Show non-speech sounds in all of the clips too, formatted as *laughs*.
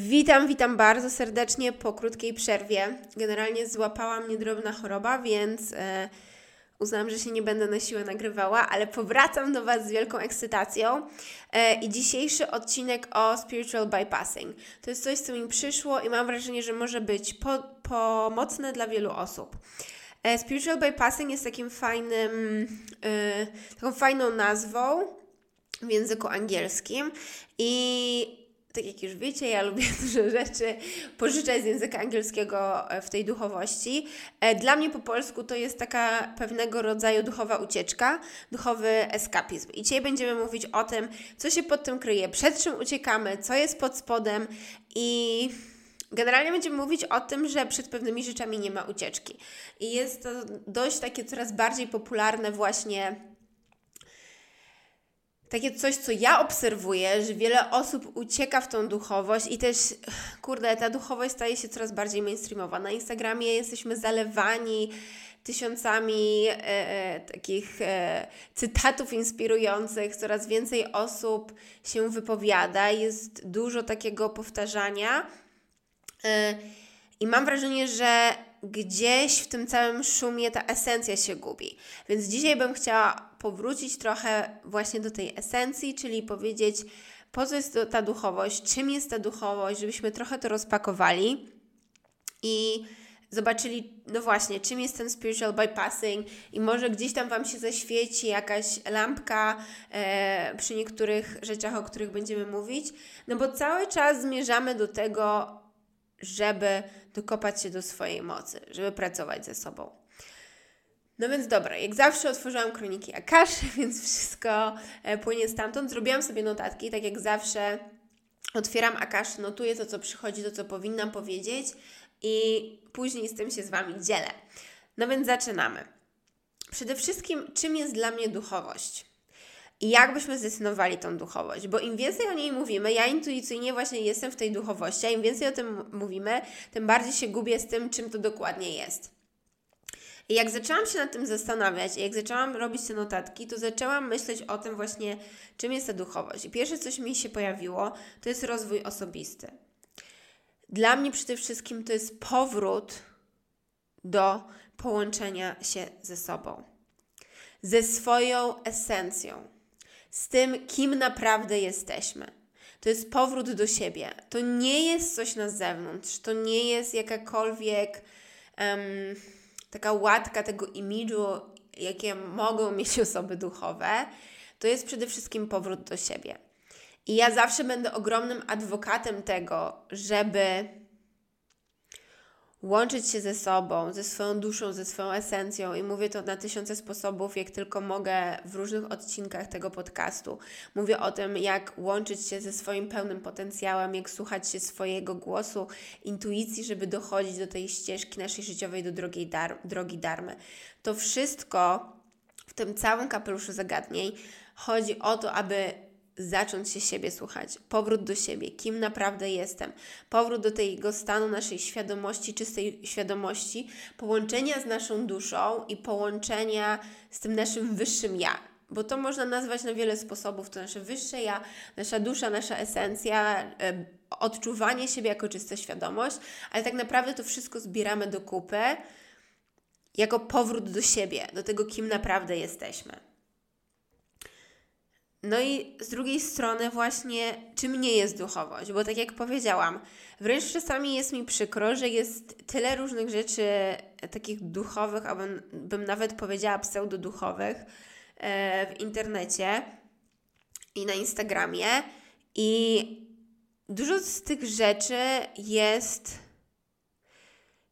Witam, witam bardzo serdecznie po krótkiej przerwie. Generalnie złapała mnie drobna choroba, więc e, uznałam, że się nie będę na siłę nagrywała, ale powracam do Was z wielką ekscytacją. E, I dzisiejszy odcinek o spiritual bypassing. To jest coś, co mi przyszło i mam wrażenie, że może być po, pomocne dla wielu osób. E, spiritual bypassing jest takim fajnym, e, taką fajną nazwą w języku angielskim i tak jak już wiecie, ja lubię *laughs* dużo rzeczy pożyczać z języka angielskiego e, w tej duchowości. E, dla mnie po polsku to jest taka pewnego rodzaju duchowa ucieczka, duchowy eskapizm. I dzisiaj będziemy mówić o tym, co się pod tym kryje, przed czym uciekamy, co jest pod spodem i Generalnie będziemy mówić o tym, że przed pewnymi rzeczami nie ma ucieczki. I jest to dość takie coraz bardziej popularne właśnie takie coś, co ja obserwuję, że wiele osób ucieka w tą duchowość i też, *sighs* kurde, ta duchowość staje się coraz bardziej mainstreamowa. Na Instagramie jesteśmy zalewani tysiącami e, e, takich e, cytatów inspirujących, coraz więcej osób się wypowiada, jest dużo takiego powtarzania. E, I mam wrażenie, że gdzieś w tym całym szumie ta esencja się gubi. Więc dzisiaj bym chciała powrócić trochę właśnie do tej esencji, czyli powiedzieć, po co jest ta duchowość, czym jest ta duchowość, żebyśmy trochę to rozpakowali i zobaczyli, no właśnie, czym jest ten spiritual bypassing i może gdzieś tam Wam się zaświeci jakaś lampka e, przy niektórych rzeczach, o których będziemy mówić, no bo cały czas zmierzamy do tego, żeby dokopać się do swojej mocy, żeby pracować ze sobą. No więc dobra, jak zawsze otworzyłam kroniki Akaszy, *laughs* więc wszystko e, płynie stamtąd. Zrobiłam sobie notatki, tak jak zawsze otwieram Akaszy, notuję to, co przychodzi, to, co powinnam powiedzieć i później z tym się z Wami dzielę. No więc zaczynamy. Przede wszystkim, czym jest dla mnie duchowość? I jak byśmy zdecydowali tą duchowość? Bo im więcej o niej mówimy, ja intuicyjnie właśnie jestem w tej duchowości, a im więcej o tym mówimy, tym bardziej się gubię z tym, czym to dokładnie jest. I jak zaczęłam się nad tym zastanawiać, i jak zaczęłam robić te notatki, to zaczęłam myśleć o tym właśnie, czym jest ta duchowość. I pierwsze, coś mi się pojawiło, to jest rozwój osobisty. Dla mnie przede wszystkim to jest powrót do połączenia się ze sobą, ze swoją esencją z tym, kim naprawdę jesteśmy. To jest powrót do siebie. To nie jest coś na zewnątrz, to nie jest jakakolwiek um, taka łatka tego imidżu, jakie mogą mieć *laughs* osoby duchowe. To jest przede wszystkim powrót do siebie. I ja zawsze będę ogromnym adwokatem tego, żeby łączyć się ze sobą, ze swoją duszą, ze swoją esencją i mówię to na tysiące sposobów, jak tylko mogę w różnych odcinkach tego podcastu. Mówię o tym, jak łączyć się ze swoim pełnym potencjałem, jak słuchać się swojego głosu, intuicji, żeby dochodzić do tej ścieżki naszej życiowej, do drogi, dar drogi darmy. To wszystko w tym całym kapeluszu zagadnień chodzi o to, aby zacząć się siebie słuchać, powrót do siebie, kim naprawdę jestem, powrót do tego stanu naszej świadomości, czystej świadomości, połączenia z naszą duszą i połączenia z tym naszym wyższym ja. Bo to można nazwać na wiele sposobów. To nasze wyższe ja, nasza dusza, nasza esencja, odczuwanie siebie jako czysta świadomość, ale tak naprawdę to wszystko zbieramy do kupy jako powrót do siebie, do tego, kim naprawdę jesteśmy. No i z drugiej strony właśnie, czym nie jest duchowość? Bo tak jak powiedziałam, wręcz czasami jest mi przykro, że jest tyle różnych rzeczy takich duchowych, albo bym nawet powiedziała pseudoduchowych e, w internecie i na Instagramie i dużo z tych rzeczy jest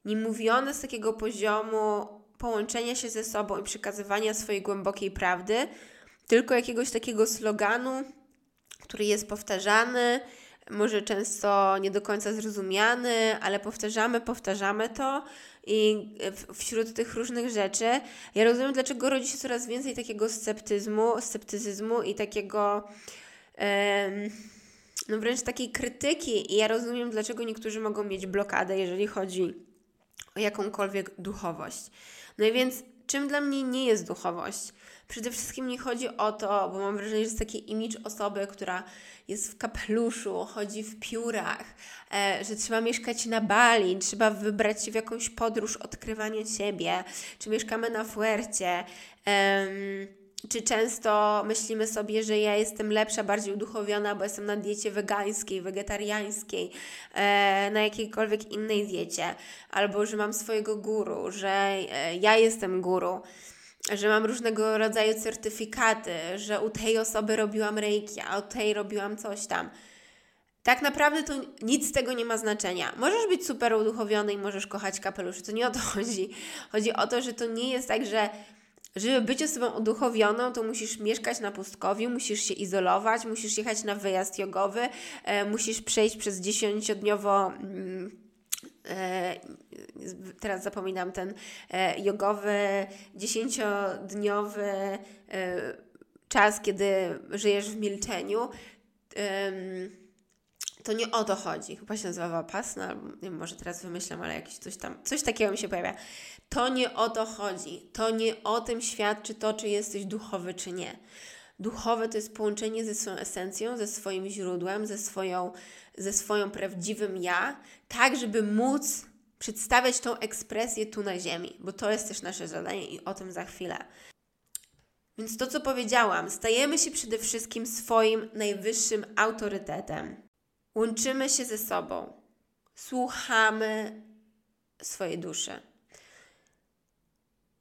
niemówione z takiego poziomu połączenia się ze sobą i przekazywania swojej głębokiej prawdy, tylko jakiegoś takiego sloganu, który jest powtarzany, może często nie do końca zrozumiany, ale powtarzamy, powtarzamy to i wśród tych różnych rzeczy ja rozumiem, dlaczego rodzi się coraz więcej takiego sceptyzmu, sceptycyzmu i takiego no wręcz takiej krytyki i ja rozumiem, dlaczego niektórzy mogą mieć blokadę, jeżeli chodzi o jakąkolwiek duchowość. No i więc czym dla mnie nie jest duchowość? Przede wszystkim nie chodzi o to, bo mam wrażenie, że jest taki imidż osoby, która jest w kapeluszu, chodzi w piórach, e, że trzeba mieszkać na Bali, trzeba wybrać się w jakąś podróż odkrywania siebie, czy mieszkamy na Fuercie. Czy często myślimy sobie, że ja jestem lepsza, bardziej uduchowiona, bo jestem na diecie wegańskiej, wegetariańskiej, e, na jakiejkolwiek innej diecie, albo że mam swojego guru, że e, ja jestem guru że mam różnego rodzaju certyfikaty, że u tej osoby robiłam reiki, a u tej robiłam coś tam. Tak naprawdę to nic z tego nie ma znaczenia. Możesz być super uduchowiony i możesz kochać kapeluszy, to nie o to *laughs* chodzi. Chodzi o to, że to nie jest tak, że żeby być osobą uduchowioną, to musisz mieszkać na pustkowiu, musisz się izolować, musisz jechać na wyjazd jogowy, e, musisz przejść przez dziesięciodniowo. Mm, teraz zapominam ten e, jogowy, dziesięciodniowy e, czas, kiedy żyjesz w milczeniu. To nie o to chodzi. Chyba się nazywa Pasna, nie wiem, może teraz wymyślam, ale jakieś coś tam, coś takiego mi się pojawia. To nie o to chodzi. To nie o tym świadczy to, czy jesteś duchowy, czy nie. Duchowe to jest połączenie ze swoją esencją, ze swoim źródłem, ze swoją, ze swoją prawdziwym ja, tak, żeby móc przedstawiać tą ekspresję tu na ziemi, bo to jest też nasze zadanie i o tym za chwilę. Więc to, co powiedziałam, stajemy się przede wszystkim swoim najwyższym autorytetem. Łączymy się ze sobą, słuchamy swojej duszy.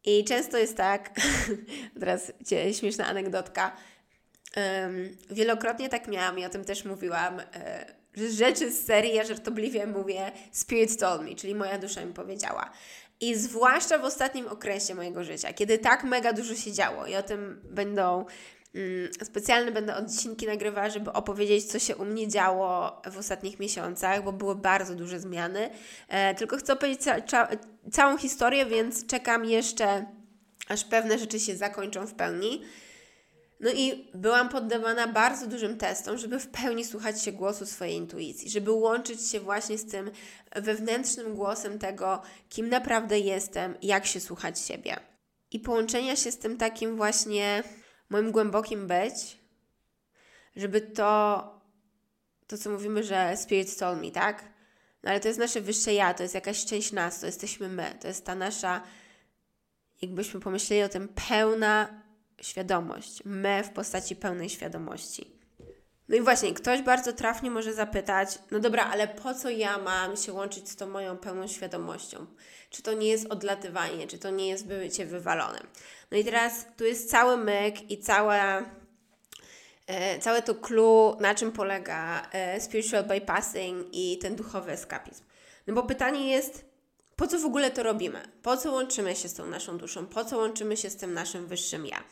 I często jest tak, *laughs* teraz śmieszna anegdotka. Um, wielokrotnie tak miałam i o tym też mówiłam, e, że rzeczy z serii ja żartobliwie mówię Spirit told me, czyli moja dusza mi powiedziała. I zwłaszcza w ostatnim okresie mojego życia, kiedy tak mega dużo się działo i o tym będą specjalne będę odcinki nagrywała, żeby opowiedzieć, co się u mnie działo w ostatnich miesiącach, bo były bardzo duże zmiany. E, tylko chcę opowiedzieć ca ca całą historię, więc czekam jeszcze, aż pewne rzeczy się zakończą w pełni. No i byłam poddawana bardzo dużym testom, żeby w pełni słuchać się głosu swojej intuicji, żeby łączyć się właśnie z tym wewnętrznym głosem tego, kim naprawdę jestem, jak się słuchać siebie. I połączenia się z tym takim właśnie moim głębokim być, żeby to, to co mówimy, że spirit told me, tak? No ale to jest nasze wyższe ja, to jest jakaś część nas, to jesteśmy my, to jest ta nasza, jakbyśmy pomyśleli o tym, pełna świadomość. My w postaci pełnej świadomości. No i właśnie, ktoś bardzo trafnie może zapytać, no dobra, ale po co ja mam się łączyć z tą moją pełną świadomością? Czy to nie jest odlatywanie, czy to nie jest bycie wywalonym? No i teraz tu jest cały myk i całe, e, całe to clue, na czym polega e, spiritual bypassing i ten duchowy eskapizm. No bo pytanie jest, po co w ogóle to robimy? Po co łączymy się z tą naszą duszą? Po co łączymy się z tym naszym wyższym ja?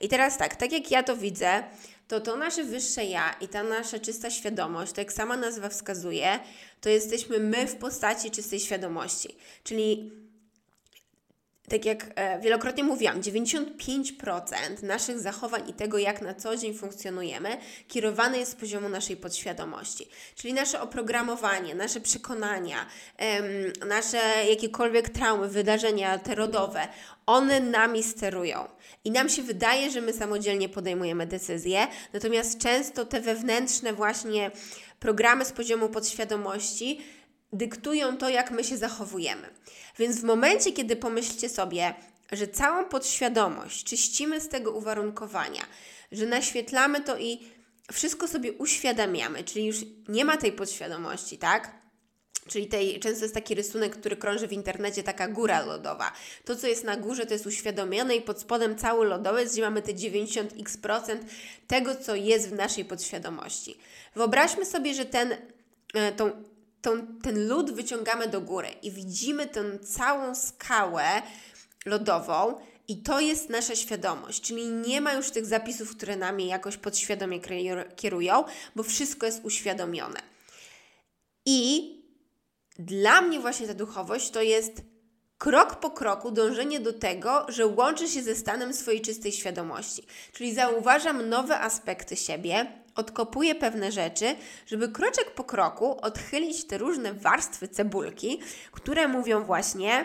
I teraz tak, tak jak ja to widzę, to to nasze wyższe ja i ta nasza czysta świadomość, tak jak sama nazwa wskazuje, to jesteśmy my w postaci czystej świadomości. Czyli tak jak e, wielokrotnie mówiłam, 95% naszych zachowań i tego, jak na co dzień funkcjonujemy, kierowane jest z poziomu naszej podświadomości. Czyli nasze oprogramowanie, nasze przekonania, nasze jakiekolwiek traumy, wydarzenia te rodowe, one nami sterują. I nam się wydaje, że my samodzielnie podejmujemy decyzje, natomiast często te wewnętrzne właśnie programy z poziomu podświadomości dyktują to, jak my się zachowujemy. Więc w momencie, kiedy pomyślcie sobie, że całą podświadomość czyścimy z tego uwarunkowania, że naświetlamy to i wszystko sobie uświadamiamy, czyli już nie ma tej podświadomości, tak? Czyli tej, często jest taki rysunek, który krąży w internecie, taka góra lodowa. To, co jest na górze, to jest uświadomione i pod spodem cały lodowiec, gdzie mamy te 90x% tego, co jest w naszej podświadomości. Wyobraźmy sobie, że ten, e, tą tą, ten lód wyciągamy do góry i widzimy tę całą skałę lodową I to jest nasza świadomość, czyli nie ma już tych zapisów, które nami jakoś podświadomie kierują, bo wszystko jest uświadomione. I dla mnie właśnie ta duchowość to jest krok po kroku dążenie do tego, że łączy się ze stanem swojej czystej świadomości. Czyli zauważam nowe aspekty siebie, odkopuję pewne rzeczy, żeby kroczek po kroku odchylić te różne warstwy cebulki, które mówią właśnie,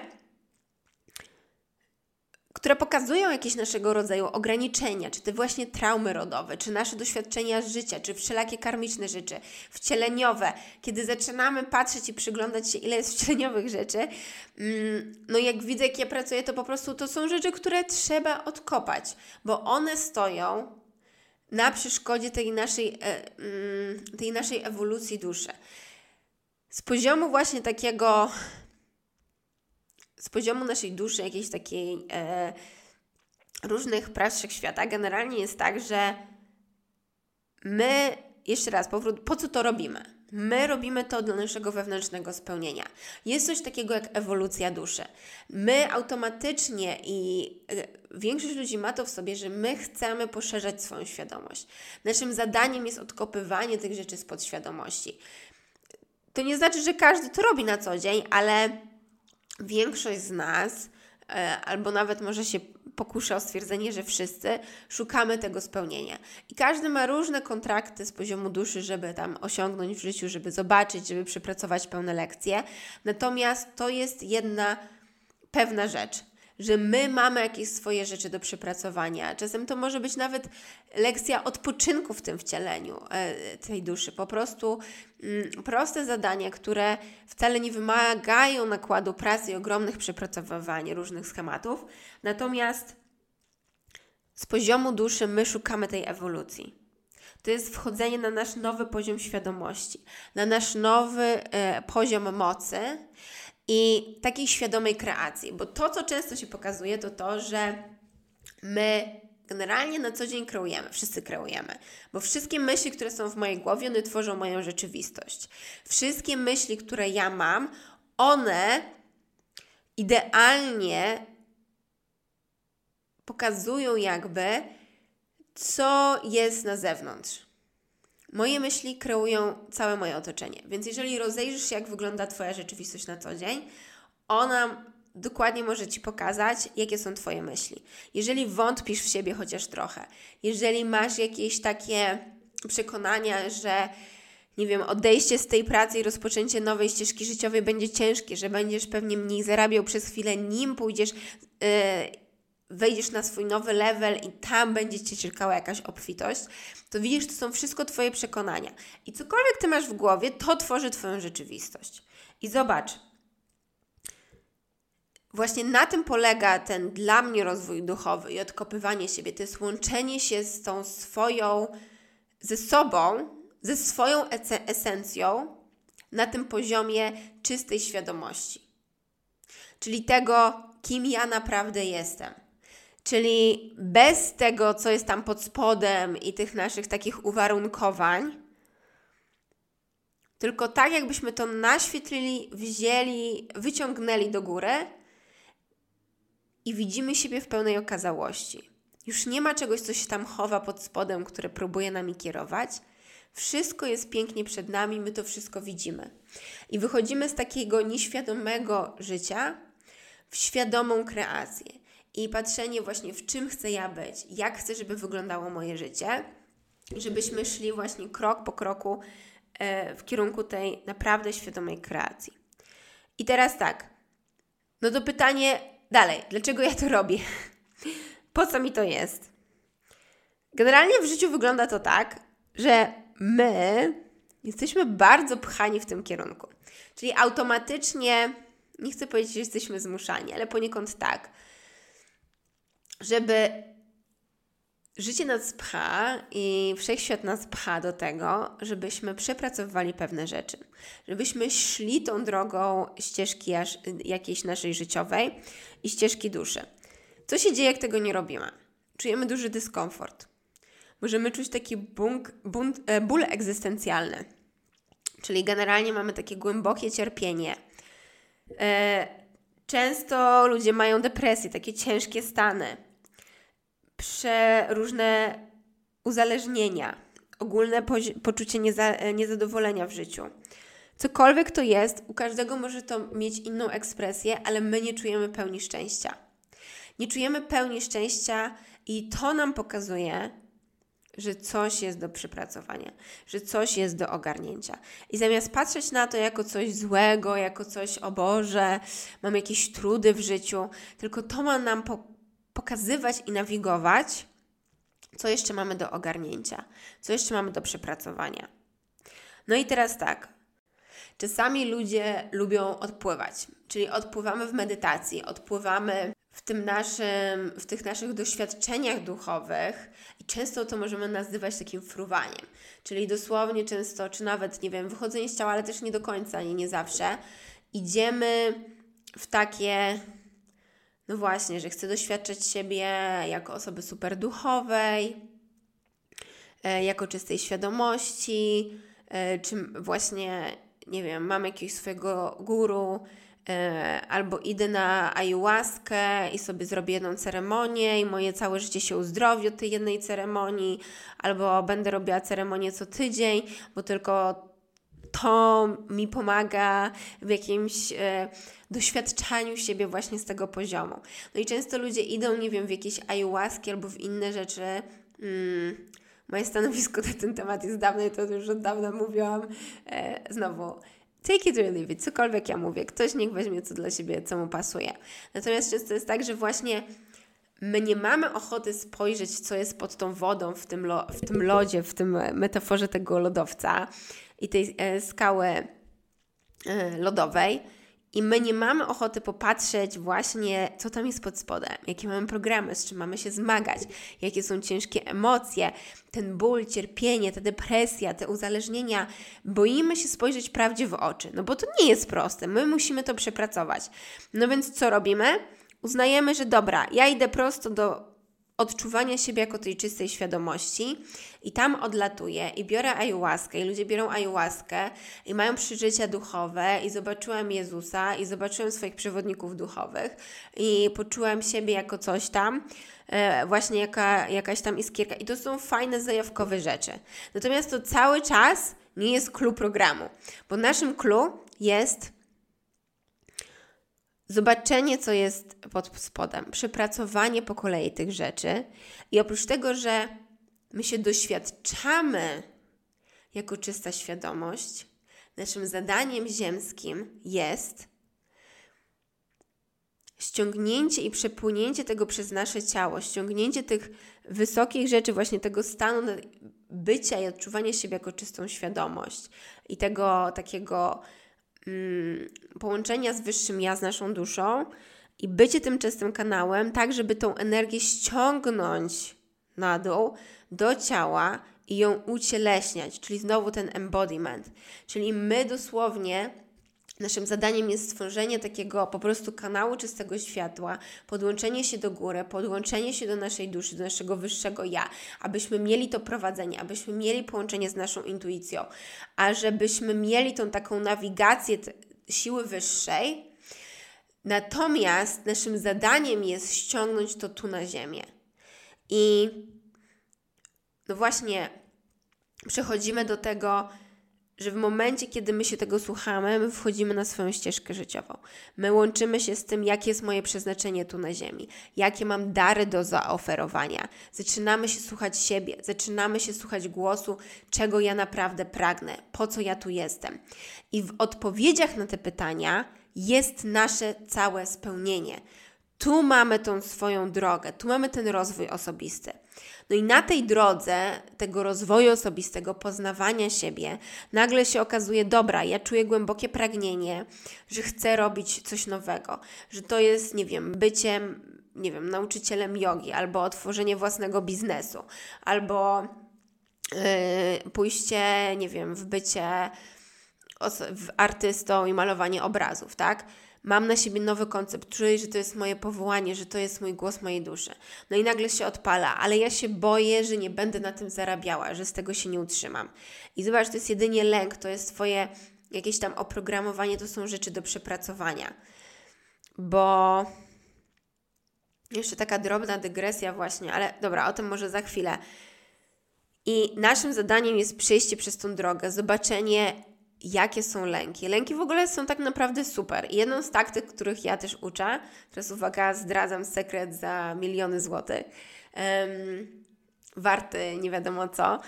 które pokazują jakieś naszego rodzaju ograniczenia, czy te właśnie traumy rodowe, czy nasze doświadczenia z życia, czy wszelakie karmiczne rzeczy, wcieleniowe. Kiedy zaczynamy patrzeć i przyglądać się, ile jest wcieleniowych rzeczy, mm, no jak widzę, jak ja pracuję, to po prostu to są rzeczy, które trzeba odkopać, bo one stoją na przeszkodzie tej naszej, e, mm, tej naszej ewolucji duszy. Z poziomu właśnie takiego z poziomu naszej duszy, jakiejś takiej e, różnych praw świata, generalnie jest tak, że my, jeszcze raz, powrót, po co to robimy? My robimy to dla naszego wewnętrznego spełnienia. Jest coś takiego jak ewolucja duszy. My automatycznie i e, większość ludzi ma to w sobie, że my chcemy poszerzać swoją świadomość. Naszym zadaniem jest odkopywanie tych rzeczy z podświadomości. To nie znaczy, że każdy to robi na co dzień, ale większość z nas, e, albo nawet może się pokusza o stwierdzenie, że wszyscy szukamy tego spełnienia. I każdy ma różne kontrakty z poziomu duszy, żeby tam osiągnąć w życiu, żeby zobaczyć, żeby przepracować pełne lekcje. Natomiast to jest jedna pewna rzecz że my mamy jakieś swoje rzeczy do przepracowania. Czasem to może być nawet lekcja odpoczynku w tym wcieleniu e, tej duszy. Po prostu mm, proste zadania, które wcale nie wymagają nakładu pracy i ogromnych przepracowywań różnych schematów. Natomiast z poziomu duszy my szukamy tej ewolucji. To jest wchodzenie na nasz nowy poziom świadomości, na nasz nowy e, poziom mocy i takiej świadomej kreacji, bo to, co często się pokazuje, to to, że my generalnie na co dzień kreujemy, wszyscy kreujemy, bo wszystkie myśli, które są w mojej głowie, one tworzą moją rzeczywistość. Wszystkie myśli, które ja mam, one idealnie pokazują jakby, co jest na zewnątrz. Moje myśli kreują całe moje otoczenie. Więc jeżeli rozejrzysz się, jak wygląda Twoja rzeczywistość na co dzień, ona dokładnie może Ci pokazać, jakie są Twoje myśli. Jeżeli wątpisz w siebie chociaż trochę, jeżeli masz jakieś takie przekonania, że nie wiem, odejście z tej pracy i rozpoczęcie nowej ścieżki życiowej będzie ciężkie, że będziesz pewnie mniej zarabiał przez chwilę, nim pójdziesz yy, wejdziesz na swój nowy level i tam będzie Cię czekała jakaś obfitość, to widzisz, to są wszystko Twoje przekonania. I cokolwiek Ty masz w głowie, to tworzy Twoją rzeczywistość. I zobacz, właśnie na tym polega ten dla mnie rozwój duchowy i odkopywanie siebie. To jest łączenie się z tą swoją, ze sobą, ze swoją esencją na tym poziomie czystej świadomości. Czyli tego, kim ja naprawdę jestem. Czyli bez tego, co jest tam pod spodem i tych naszych takich uwarunkowań, tylko tak, jakbyśmy to naświetlili, wzięli, wyciągnęli do góry i widzimy siebie w pełnej okazałości. Już nie ma czegoś, co się tam chowa pod spodem, które próbuje nami kierować. Wszystko jest pięknie przed nami, my to wszystko widzimy. I wychodzimy z takiego nieświadomego życia w świadomą kreację i patrzenie właśnie w czym chcę ja być, jak chcę, żeby wyglądało moje życie, żebyśmy szli właśnie krok po kroku e, w kierunku tej naprawdę świadomej kreacji. I teraz tak, no to pytanie dalej, dlaczego ja to robię? *laughs* Po co mi to jest? Generalnie w życiu wygląda to tak, że my jesteśmy bardzo pchani w tym kierunku. Czyli automatycznie, nie chcę powiedzieć, że jesteśmy zmuszani, ale poniekąd tak żeby życie nas pcha i wszechświat nas pcha do tego, żebyśmy przepracowywali pewne rzeczy, żebyśmy szli tą drogą ścieżki jakiejś naszej życiowej i ścieżki duszy. Co się dzieje, jak tego nie robimy? Czujemy duży dyskomfort. Możemy czuć taki bunk, bunt, e, ból egzystencjalny, czyli generalnie mamy takie głębokie cierpienie. E, Często ludzie mają depresję, takie ciężkie stany, przeróżne uzależnienia, ogólne poczucie nieza niezadowolenia w życiu. Cokolwiek to jest, u każdego może to mieć inną ekspresję, ale my nie czujemy pełni szczęścia. Nie czujemy pełni szczęścia i to nam pokazuje, że coś jest do przepracowania, że coś jest do ogarnięcia. I zamiast patrzeć na to jako coś złego, jako coś, o Boże, mam jakieś trudy w życiu, tylko to ma nam po pokazywać i nawigować, co jeszcze mamy do ogarnięcia, co jeszcze mamy do przepracowania. No i teraz tak. Czasami ludzie lubią odpływać, czyli odpływamy w medytacji, odpływamy w, tym naszym, w tych naszych doświadczeniach duchowych i często to możemy nazywać takim fruwaniem, czyli dosłownie często, czy nawet, nie wiem, wychodzenie z ciała, ale też nie do końca, nie, nie zawsze, idziemy w takie, no właśnie, że chcę doświadczać siebie jako osoby super duchowej, e, jako czystej świadomości, e, czy właśnie, nie wiem, mam jakiegoś swojego guru, E, albo idę na ayahuaskę i sobie zrobię jedną ceremonię i moje całe życie się uzdrowi od tej jednej ceremonii, albo będę robiła ceremonię co tydzień, bo tylko to mi pomaga w jakimś e, doświadczaniu siebie właśnie z tego poziomu. No i często ludzie idą, nie wiem, w jakieś ayahuaski albo w inne rzeczy. Mm, moje stanowisko na ten temat jest dawne, to już od dawna mówiłam. E, znowu, Take it or leave it, cokolwiek ja mówię, ktoś niech weźmie co dla siebie, co mu pasuje. Natomiast często jest tak, że właśnie my nie mamy ochoty spojrzeć, co jest pod tą wodą w tym, lo, w tym lodzie, w tym metaforze tego lodowca i tej e, skały e, lodowej, i my nie mamy ochoty popatrzeć właśnie, co tam jest pod spodem, jakie mamy programy, z czym mamy się zmagać, jakie są ciężkie emocje, ten ból, cierpienie, ta depresja, te uzależnienia. Boimy się spojrzeć prawdzie w oczy, no bo to nie jest proste, my musimy to przepracować. No więc co robimy? Uznajemy, że dobra, ja idę prosto do odczuwania siebie jako tej czystej świadomości i tam odlatuję i biorę ayahuaskę i ludzie biorą ayahuaskę i mają przeżycia duchowe i zobaczyłem Jezusa i zobaczyłem swoich przewodników duchowych i poczułem siebie jako coś tam, e, właśnie jaka, jakaś tam iskierka i to są fajne, zajawkowe rzeczy. Natomiast to cały czas nie jest clue programu, bo naszym clue jest zobaczenie, co jest pod spodem, przepracowanie po kolei tych rzeczy i oprócz tego, że my się doświadczamy jako czysta świadomość, naszym zadaniem ziemskim jest ściągnięcie i przepłynięcie tego przez nasze ciało, ściągnięcie tych wysokich rzeczy, właśnie tego stanu bycia i odczuwania siebie jako czystą świadomość i tego takiego połączenia z wyższym ja, z naszą duszą i bycie tym czystym kanałem, tak żeby tą energię ściągnąć na dół do ciała i ją ucieleśniać, czyli znowu ten embodiment. Czyli my dosłownie Naszym zadaniem jest stworzenie takiego po prostu kanału czystego światła, podłączenie się do góry, podłączenie się do naszej duszy, do naszego wyższego ja, abyśmy mieli to prowadzenie, abyśmy mieli połączenie z naszą intuicją, a żebyśmy mieli tą taką nawigację siły wyższej. Natomiast naszym zadaniem jest ściągnąć to tu na ziemię. I no właśnie przechodzimy do tego, że w momencie, kiedy my się tego słuchamy, my wchodzimy na swoją ścieżkę życiową. My łączymy się z tym, jakie jest moje przeznaczenie tu na Ziemi, jakie mam dary do zaoferowania. Zaczynamy się słuchać siebie, zaczynamy się słuchać głosu, czego ja naprawdę pragnę, po co ja tu jestem. I w odpowiedziach na te pytania jest nasze całe spełnienie. Tu mamy tą swoją drogę, tu mamy ten rozwój osobisty. No i na tej drodze tego rozwoju osobistego, poznawania siebie, nagle się okazuje, dobra, ja czuję głębokie pragnienie, że chcę robić coś nowego, że to jest, nie wiem, byciem, nie wiem, nauczycielem jogi, albo otworzenie własnego biznesu, albo yy, pójście, nie wiem, w bycie w artystą i malowanie obrazów, tak? Mam na siebie nowy koncept, czuję, że to jest moje powołanie, że to jest mój głos mojej duszy. No i nagle się odpala, ale ja się boję, że nie będę na tym zarabiała, że z tego się nie utrzymam. I zobacz, to jest jedynie lęk, to jest Twoje jakieś tam oprogramowanie, to są rzeczy do przepracowania. bo jeszcze taka drobna dygresja, właśnie, ale dobra, o tym może za chwilę. I naszym zadaniem jest przejście przez tą drogę, zobaczenie, jakie są lęki. Lęki w ogóle są tak naprawdę super. I jedną z taktyk, których ja też uczę, teraz uwaga, zdradzam sekret za miliony złotych, um, warty nie wiadomo co,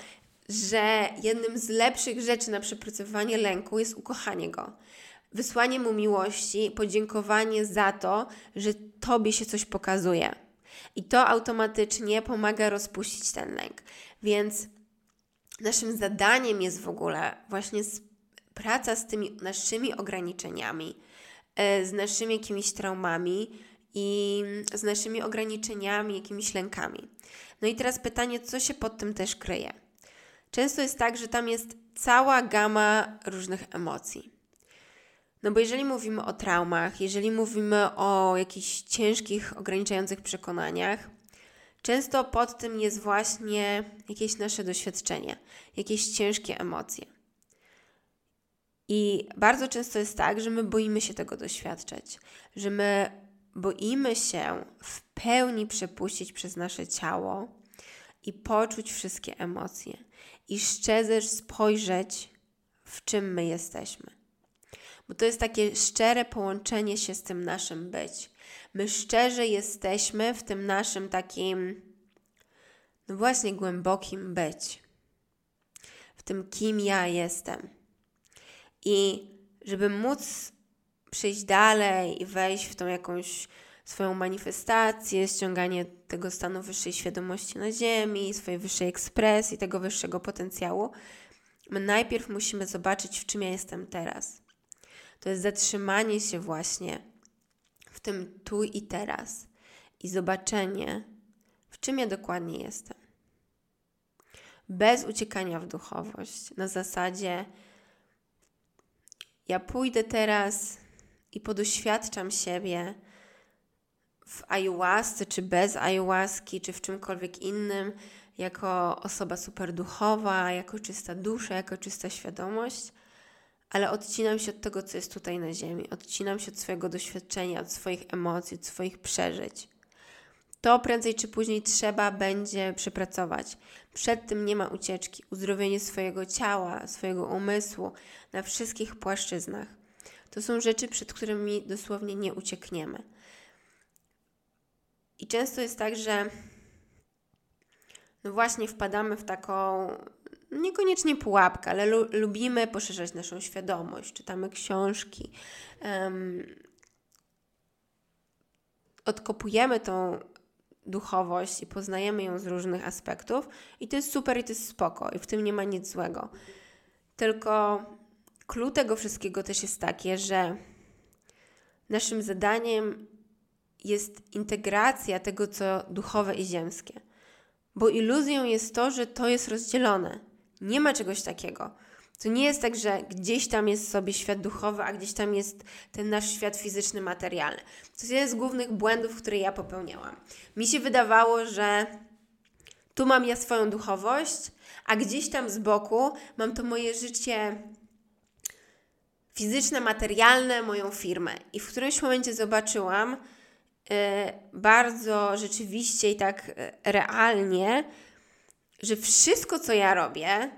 że jednym z lepszych rzeczy na przepracowanie lęku jest ukochanie go. Wysłanie mu miłości, podziękowanie za to, że tobie się coś pokazuje. I to automatycznie pomaga rozpuścić ten lęk. Więc naszym zadaniem jest w ogóle właśnie praca z tymi naszymi ograniczeniami, e, z naszymi jakimiś traumami i z naszymi ograniczeniami, jakimiś lękami. No i teraz pytanie, co się pod tym też kryje? Często jest tak, że tam jest cała gama różnych emocji. No bo jeżeli mówimy o traumach, jeżeli mówimy o jakichś ciężkich, ograniczających przekonaniach, często pod tym jest właśnie jakieś nasze doświadczenie, jakieś ciężkie emocje. I bardzo często jest tak, że my boimy się tego doświadczać, że my boimy się w pełni przepuścić przez nasze ciało i poczuć wszystkie emocje i szczerze spojrzeć, w czym my jesteśmy. Bo to jest takie szczere połączenie się z tym naszym być. My szczerze jesteśmy w tym naszym takim, no właśnie, głębokim być. W tym, kim ja jestem. I żeby móc przejść dalej i wejść w tą jakąś swoją manifestację, ściąganie tego stanu wyższej świadomości na Ziemi, swojej wyższej ekspresji, tego wyższego potencjału, my najpierw musimy zobaczyć, w czym ja jestem teraz. To jest zatrzymanie się właśnie w tym tu i teraz i zobaczenie, w czym ja dokładnie jestem. Bez uciekania w duchowość, na zasadzie ja pójdę teraz i podoświadczam siebie w ayahuasce, czy bez ayahuaski, czy w czymkolwiek innym, jako osoba superduchowa, jako czysta dusza, jako czysta świadomość, ale odcinam się od tego, co jest tutaj na Ziemi. Odcinam się od swojego doświadczenia, od swoich emocji, od swoich przeżyć. To prędzej czy później trzeba będzie przepracować. Przed tym nie ma ucieczki. Uzdrowienie swojego ciała, swojego umysłu na wszystkich płaszczyznach. To są rzeczy, przed którymi dosłownie nie uciekniemy. I często jest tak, że no właśnie wpadamy w taką niekoniecznie pułapkę, ale lu lubimy poszerzać naszą świadomość. Czytamy książki, um, odkopujemy tą duchowość i poznajemy ją z różnych aspektów i to jest super i to jest spoko i w tym nie ma nic złego. Tylko clue tego wszystkiego też jest takie, że naszym zadaniem jest integracja tego, co duchowe i ziemskie. Bo iluzją jest to, że to jest rozdzielone. Nie ma czegoś takiego. To nie jest tak, że gdzieś tam jest sobie świat duchowy, a gdzieś tam jest ten nasz świat fizyczny, materialny. To jest jeden z głównych błędów, które ja popełniałam. Mi się wydawało, że tu mam ja swoją duchowość, a gdzieś tam z boku mam to moje życie fizyczne, materialne, moją firmę. I w którymś momencie zobaczyłam yy, bardzo rzeczywiście i tak yy, realnie, że wszystko, co ja robię,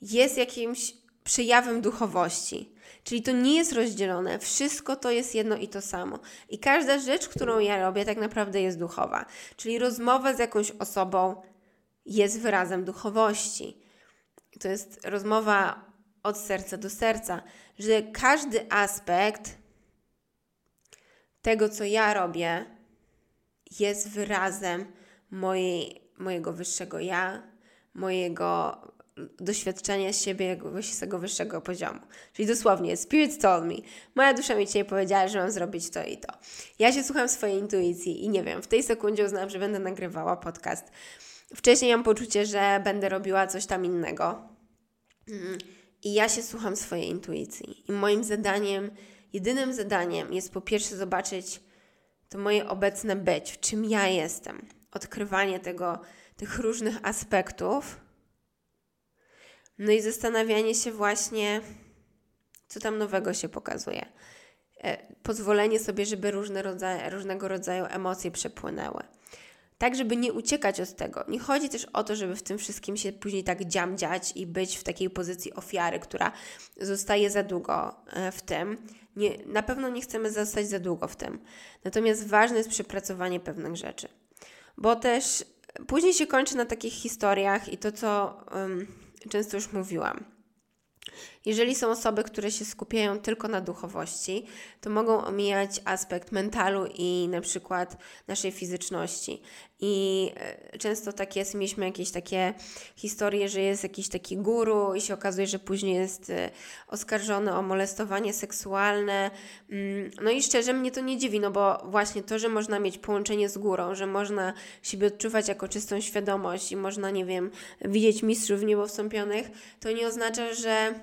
jest jakimś przejawem duchowości. Czyli to nie jest rozdzielone, wszystko to jest jedno i to samo. I każda rzecz, którą ja robię, tak naprawdę jest duchowa. Czyli rozmowa z jakąś osobą jest wyrazem duchowości. To jest rozmowa od serca do serca, że każdy aspekt tego, co ja robię, jest wyrazem mojej, mojego wyższego ja, mojego doświadczenia siebie z tego wyższego poziomu. Czyli dosłownie, Spirit told me. Moja dusza mi dzisiaj powiedziała, że mam zrobić to i to. Ja się słucham swojej intuicji i nie wiem, w tej sekundzie uznałam, że będę nagrywała podcast. Wcześniej mam poczucie, że będę robiła coś tam innego. Mm. I ja się słucham swojej intuicji. I moim zadaniem, jedynym zadaniem jest po pierwsze zobaczyć to moje obecne być, w czym ja jestem. Odkrywanie tego, tych różnych aspektów no i zastanawianie się właśnie, co tam nowego się pokazuje. e, pozwolenie sobie, żeby różne rodzaje, różnego rodzaju emocje przepłynęły. Tak, żeby nie uciekać od tego. Nie chodzi też o to, żeby w tym wszystkim się później tak dziamdziać i być w takiej pozycji ofiary, która zostaje za długo e, w tym. Nie, na pewno nie chcemy zostać za długo w tym. Natomiast ważne jest przepracowanie pewnych rzeczy. Bo też później się kończy na takich historiach i to, co um, często już mówiłam jeżeli są osoby, które się skupiają tylko na duchowości, to mogą omijać aspekt mentalu i na przykład naszej fizyczności. I e, często tak jest, mieliśmy jakieś takie historie, że jest jakiś taki guru i się okazuje, że później jest e, oskarżony o molestowanie seksualne. Mm, no i szczerze mnie to nie dziwi, no bo właśnie to, że można mieć połączenie z górą, że można siebie odczuwać jako czystą świadomość i można, nie wiem, widzieć mistrzów w niebo wstąpionych, to nie oznacza, że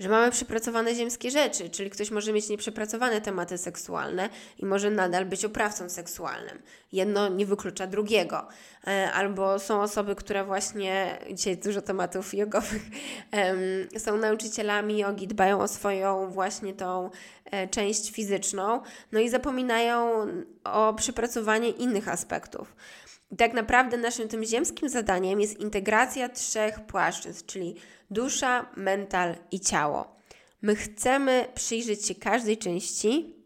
że mamy przepracowane ziemskie rzeczy, czyli ktoś może mieć nieprzepracowane tematy seksualne i może nadal być oprawcą seksualnym. Jedno nie wyklucza drugiego. E, albo są osoby, które właśnie, dzisiaj dużo tematów jogowych, są nauczycielami jogi, dbają o swoją właśnie tą e, część fizyczną, no i zapominają o przepracowaniu innych aspektów. Tak naprawdę naszym tym ziemskim zadaniem jest integracja trzech płaszczyzn, czyli dusza, mental i ciało. My chcemy przyjrzeć się każdej części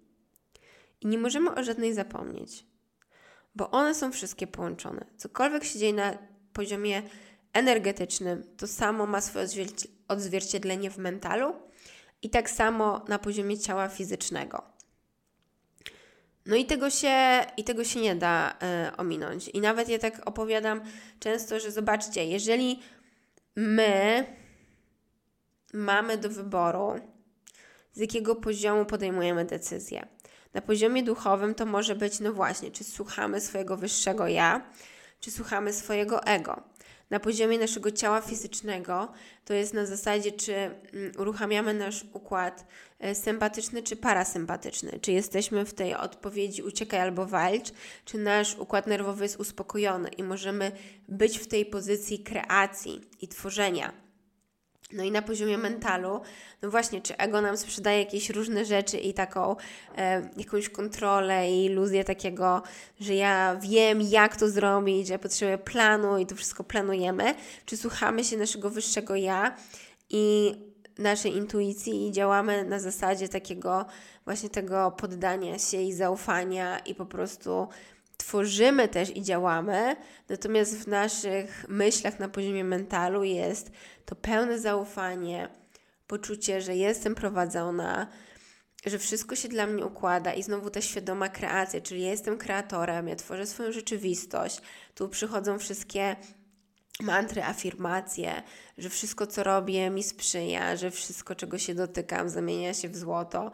i nie możemy o żadnej zapomnieć, bo one są wszystkie połączone. Cokolwiek się dzieje na poziomie energetycznym, to samo ma swoje odzwierciedlenie w mentalu i tak samo na poziomie ciała fizycznego. No i tego się, i tego się nie da y, ominąć. I nawet ja tak opowiadam często, że zobaczcie, jeżeli my mamy do wyboru, z jakiego poziomu podejmujemy decyzję. Na poziomie duchowym to może być, no właśnie, czy słuchamy swojego wyższego ja, czy słuchamy swojego ego. Na poziomie naszego ciała fizycznego to jest na zasadzie, czy mm, uruchamiamy nasz układ e, sympatyczny czy parasympatyczny, czy jesteśmy w tej odpowiedzi uciekaj albo walcz, czy nasz układ nerwowy jest uspokojony i możemy być w tej pozycji kreacji i tworzenia no i na poziomie mentalu, no właśnie, czy ego nam sprzedaje jakieś różne rzeczy i taką e, jakąś kontrolę i iluzję takiego, że ja wiem, jak to zrobić, że ja potrzebuję planu i to wszystko planujemy, czy słuchamy się naszego wyższego ja i naszej intuicji i działamy na zasadzie takiego właśnie tego poddania się i zaufania i po prostu tworzymy też i działamy, natomiast w naszych myślach na poziomie mentalu jest to pełne zaufanie, poczucie, że jestem prowadzona, że wszystko się dla mnie układa i znowu ta świadoma kreacja, czyli ja jestem kreatorem, ja tworzę swoją rzeczywistość. Tu przychodzą wszystkie mantry, afirmacje, że wszystko, co robię, mi sprzyja, że wszystko, czego się dotykam, zamienia się w złoto,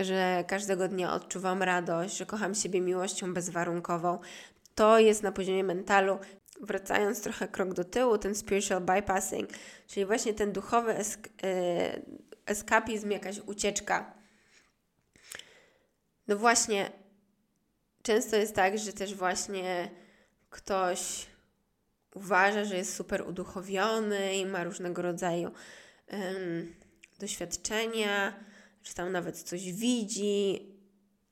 że każdego dnia odczuwam radość, że kocham siebie miłością bezwarunkową. To jest na poziomie mentalu. Wracając trochę krok do tyłu, ten spiritual bypassing, czyli właśnie ten duchowy esk e, eskapizm, jakaś ucieczka. No właśnie, często jest tak, że też właśnie ktoś uważa, że jest super uduchowiony i ma różnego rodzaju um, doświadczenia, czy tam nawet coś widzi.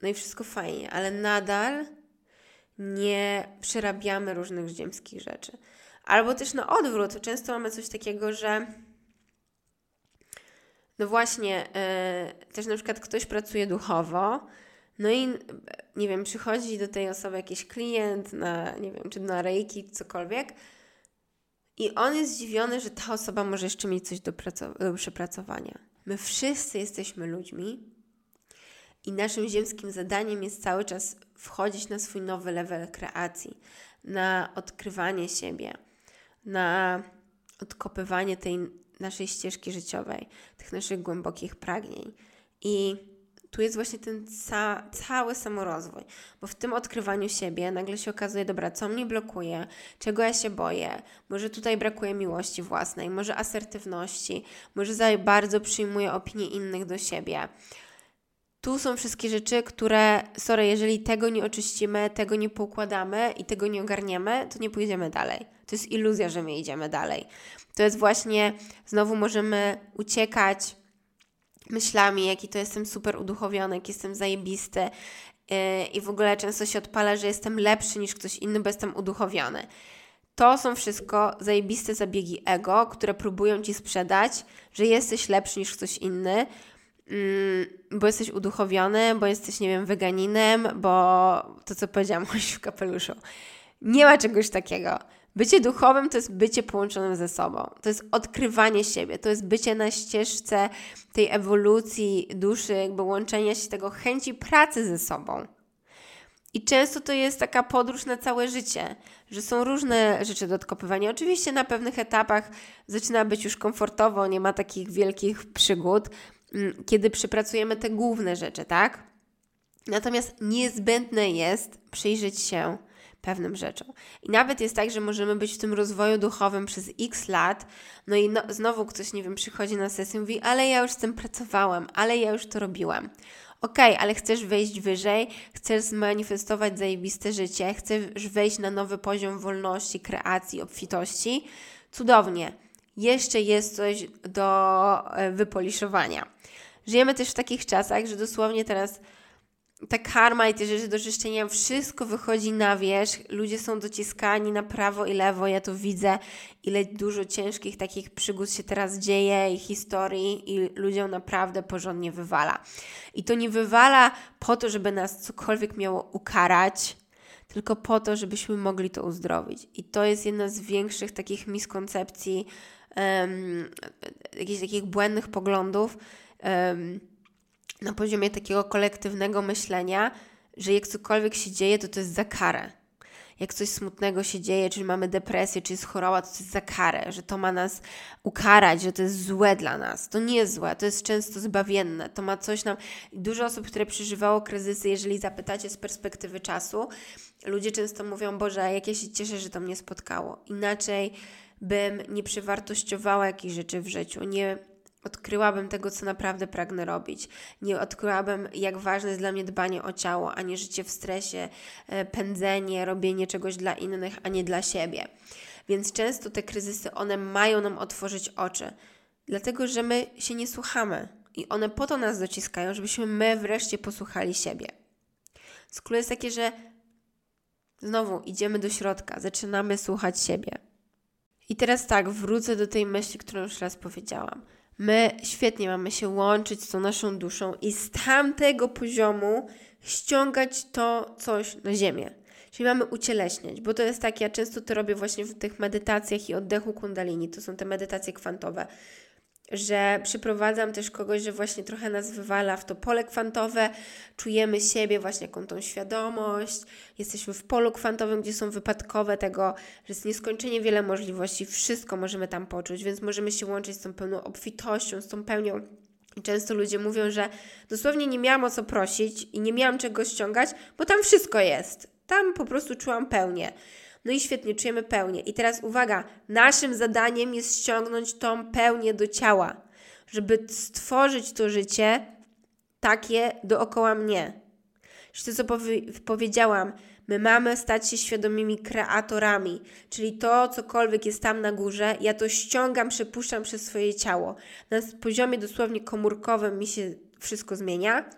No i wszystko fajnie, ale nadal nie przerabiamy różnych ziemskich rzeczy. Albo też na odwrót. Często mamy coś takiego, że no właśnie, yy, też na przykład ktoś pracuje duchowo, no i nie wiem, przychodzi do tej osoby jakiś klient na, nie wiem, czy na rejki, cokolwiek. I on jest zdziwiony, że ta osoba może jeszcze mieć coś do, do przepracowania. My wszyscy jesteśmy ludźmi i naszym ziemskim zadaniem jest cały czas wchodzić na swój nowy level kreacji, na odkrywanie siebie, na odkopywanie tej naszej ścieżki życiowej, tych naszych głębokich pragnień. I tu jest właśnie ten ca cały samorozwój, bo w tym odkrywaniu siebie nagle się okazuje, dobra, co mnie blokuje, czego ja się boję, może tutaj brakuje miłości własnej, może asertywności, może za bardzo przyjmuję opinie innych do siebie. Tu są wszystkie rzeczy, które, sorry, jeżeli tego nie oczyścimy, tego nie poukładamy i tego nie ogarniemy, to nie pójdziemy dalej. To jest iluzja, że my idziemy dalej. To jest właśnie, znowu możemy uciekać myślami, jaki to jestem super uduchowiony, jaki jestem zajebisty yy, i w ogóle często się odpala, że jestem lepszy niż ktoś inny, bo jestem uduchowiony. To są wszystko zajebiste zabiegi ego, które próbują ci sprzedać, że jesteś lepszy niż ktoś inny, mm, bo jesteś uduchowiony, bo jesteś, nie wiem, weganinem, bo to, co powiedziałam, *laughs* w kapeluszu. Nie ma czegoś takiego. Bycie duchowym to jest bycie połączonym ze sobą. To jest odkrywanie siebie, to jest bycie na ścieżce tej ewolucji duszy, jakby łączenia się tego chęci pracy ze sobą. I często to jest taka podróż na całe życie, że są różne rzeczy do odkopywania. Oczywiście na pewnych etapach zaczyna być już komfortowo, nie ma takich wielkich przygód, mm, kiedy przepracujemy te główne rzeczy, tak? Natomiast niezbędne jest przyjrzeć się pewnym rzeczom. I nawet jest tak, że możemy być w tym rozwoju duchowym przez x lat, no i no, znowu ktoś, nie wiem, przychodzi na sesję i mówi, ale ja już z tym pracowałem, ale ja już to robiłam. Okej, okay, ale chcesz wejść wyżej, chcesz zmanifestować zajebiste życie, chcesz wejść na nowy poziom wolności, kreacji, obfitości. Cudownie. Jeszcze jest coś do e, wypoliszowania. Żyjemy też w takich czasach, że dosłownie teraz ta karma i te rzeczy do czyszczenia, wszystko wychodzi na wierzch, ludzie są dociskani na prawo i lewo, ja to widzę, ile dużo ciężkich takich przygód się teraz dzieje i historii i ludziom naprawdę porządnie wywala. I to nie wywala po to, żeby nas cokolwiek miało ukarać, tylko po to, żebyśmy mogli to uzdrowić. I to jest jedna z większych takich miskoncepcji, um, jakichś takich błędnych poglądów, um, na poziomie takiego kolektywnego myślenia, że jak cokolwiek się dzieje, to to jest za karę. Jak coś smutnego się dzieje, czy mamy depresję, czy jest choroba, to to jest za karę, że to ma nas ukarać, że to jest złe dla nas. To nie jest złe, to jest często zbawienne. To ma coś nam. Dużo osób, które przeżywało kryzysy, jeżeli zapytacie z perspektywy czasu, ludzie często mówią: Boże, jak ja się cieszę, że to mnie spotkało. Inaczej bym nie przewartościowała jakichś rzeczy w życiu, nie odkryłabym tego, co naprawdę pragnę robić. Nie odkryłabym, jak ważne jest dla mnie dbanie o ciało, a nie życie w stresie, e, pędzenie, robienie czegoś dla innych, a nie dla siebie. Więc często te kryzysy, one mają nam otworzyć oczy, dlatego że my się nie słuchamy i one po to nas dociskają, żebyśmy my wreszcie posłuchali siebie. Z jest takie, że znowu idziemy do środka, zaczynamy słuchać siebie. I teraz tak, wrócę do tej myśli, którą już raz powiedziałam My świetnie mamy się łączyć z tą naszą duszą i z tamtego poziomu ściągać to coś na ziemię. Czyli mamy ucieleśniać, bo to jest tak, ja często to robię właśnie w tych medytacjach i oddechu kundalini, to są te medytacje kwantowe że przyprowadzam też kogoś, że właśnie trochę nas wywala w to pole kwantowe, czujemy siebie właśnie jaką tą świadomość, jesteśmy w polu kwantowym, gdzie są wypadkowe tego, że jest nieskończenie wiele możliwości, wszystko możemy tam poczuć, więc możemy się łączyć z tą pełną obfitością, z tą pełnią i często ludzie mówią, że dosłownie nie miałam o co prosić i nie miałam czego ściągać, bo tam wszystko jest. Tam po prostu czułam pełnię. No i świetnie, czujemy pełnię. I teraz uwaga, naszym zadaniem jest ściągnąć tą pełnię do ciała, żeby stworzyć to życie takie dookoła mnie. Że to, co powiedziałam, my mamy stać się świadomymi kreatorami, czyli to, cokolwiek jest tam na górze, ja to ściągam, przepuszczam przez swoje ciało. Na poziomie dosłownie komórkowym mi się wszystko zmienia,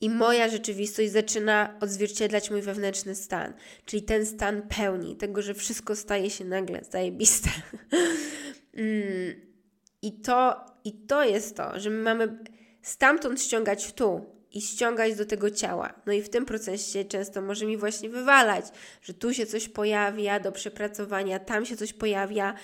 i moja rzeczywistość zaczyna odzwierciedlać mój wewnętrzny stan, czyli ten stan pełni, tego, że wszystko staje się nagle zajebiste. *laughs* mm. I, to, I to jest to, że my mamy stamtąd ściągać tu i ściągać do tego ciała. No i w tym procesie często może mi właśnie wywalać, że tu się coś pojawia do przepracowania, tam się coś pojawia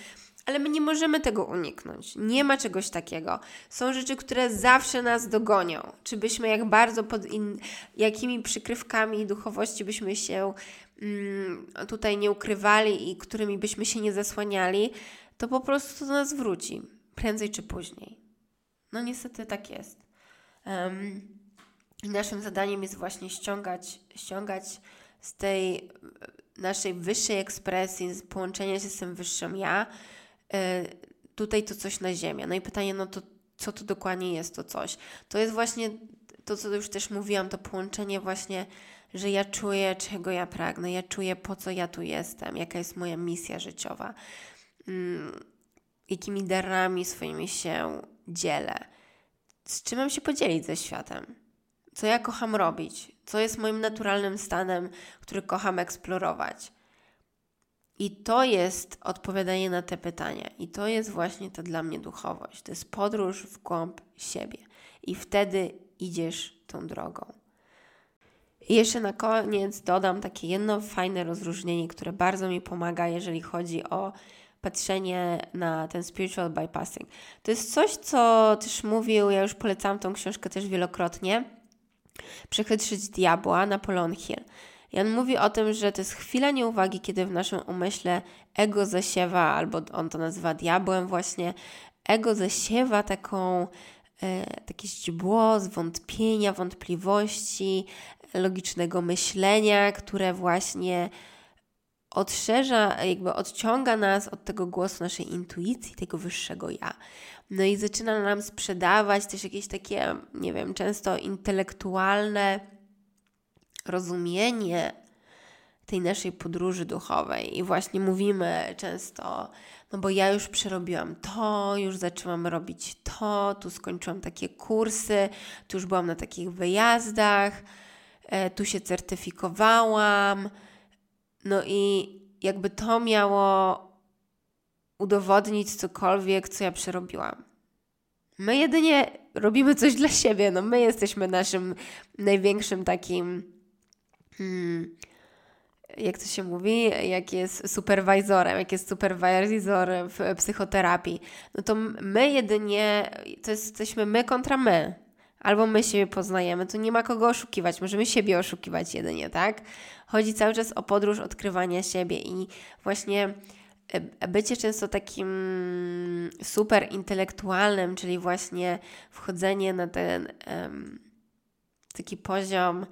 ale my nie możemy tego uniknąć. Nie ma czegoś takiego. Są rzeczy, które zawsze nas dogonią. Czy byśmy jak bardzo pod in, jakimi przykrywkami duchowości byśmy się mm, tutaj nie ukrywali i którymi byśmy się nie zasłaniali, to po prostu to do nas wróci. Prędzej czy później. No niestety tak jest. Um, naszym zadaniem jest właśnie ściągać, ściągać z tej naszej wyższej ekspresji, z połączenia się z tym wyższym ja, E, tutaj to coś na ziemię. No i pytanie, no to co to dokładnie jest to coś? To jest właśnie to, co już też mówiłam, to połączenie właśnie, że ja czuję, czego ja pragnę, ja czuję, po co ja tu jestem, jaka jest moja misja życiowa, hmm, jakimi darami swoimi się dzielę. z czym mam się podzielić ze światem? Co ja kocham robić? Co jest moim naturalnym stanem, który kocham eksplorować? I to jest odpowiadanie na te pytania. I to jest właśnie ta dla mnie duchowość. To jest podróż w głąb siebie. I wtedy idziesz tą drogą. I jeszcze na koniec dodam takie jedno fajne rozróżnienie, które bardzo mi pomaga, jeżeli chodzi o patrzenie na ten spiritual bypassing. To jest coś, co też mówił, ja już polecałam tą książkę też wielokrotnie, Przechytrzyć diabła, Napoleon Hill. On mówi o tym, że to jest chwila nieuwagi, kiedy w naszym umyśle ego zasiewa, albo on to nazywa diabłem właśnie, ego zasiewa taką, e, takie źdźbło zwątpienia, wątpliwości, logicznego myślenia, które właśnie odszerza, jakby odciąga nas od tego głosu naszej intuicji, tego wyższego ja. No i zaczyna nam sprzedawać też jakieś takie, nie wiem, często intelektualne rozumienie tej naszej podróży duchowej. I właśnie mówimy często, no bo ja już przerobiłam to, już zaczęłam robić to, tu skończyłam takie kursy, tu już byłam na takich wyjazdach, e, tu się certyfikowałam. No i jakby to miało udowodnić cokolwiek, co ja przerobiłam. My jedynie robimy coś dla siebie. No my jesteśmy naszym największym takim. Hmm, jak to się mówi, jak jest superwizorem, jak jest superwizor w psychoterapii, no to my jedynie, to jesteśmy my kontra my. Albo my siebie poznajemy, to nie ma kogo oszukiwać, możemy siebie oszukiwać jedynie, tak? Chodzi cały czas o podróż odkrywania siebie i właśnie E, bycie często takim super intelektualnym, czyli właśnie wchodzenie na ten um, taki poziom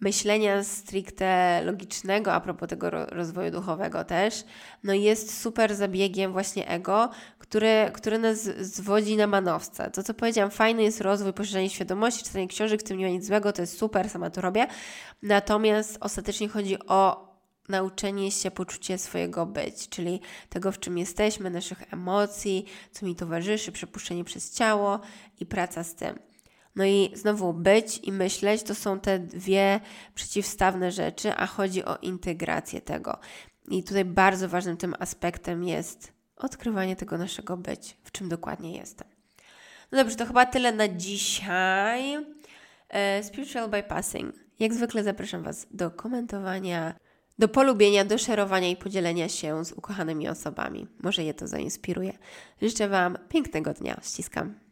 myślenia stricte logicznego a propos tego rozwoju duchowego też, no jest super zabiegiem właśnie ego, który, który nas zwodzi na manowce. To, co powiedziałam, fajny jest rozwój, poszerzenie świadomości, czytanie książek, w tym nie ma nic złego, to jest super, sama to robię. Natomiast ostatecznie chodzi o nauczenie się poczucia swojego być, czyli tego, w czym jesteśmy, naszych emocji, co mi towarzyszy, przepuszczenie przez ciało i praca z tym. No i znowu być i myśleć to są te dwie przeciwstawne rzeczy, a chodzi o integrację tego. I tutaj bardzo ważnym tym aspektem jest odkrywanie tego naszego być, w czym dokładnie jestem. No dobrze, to chyba tyle na dzisiaj. E, spiritual bypassing. Jak zwykle zapraszam Was do komentowania do polubienia, do szerowania i podzielenia się z ukochanymi osobami. Może je to zainspiruje. Życzę Wam pięknego dnia. Ściskam.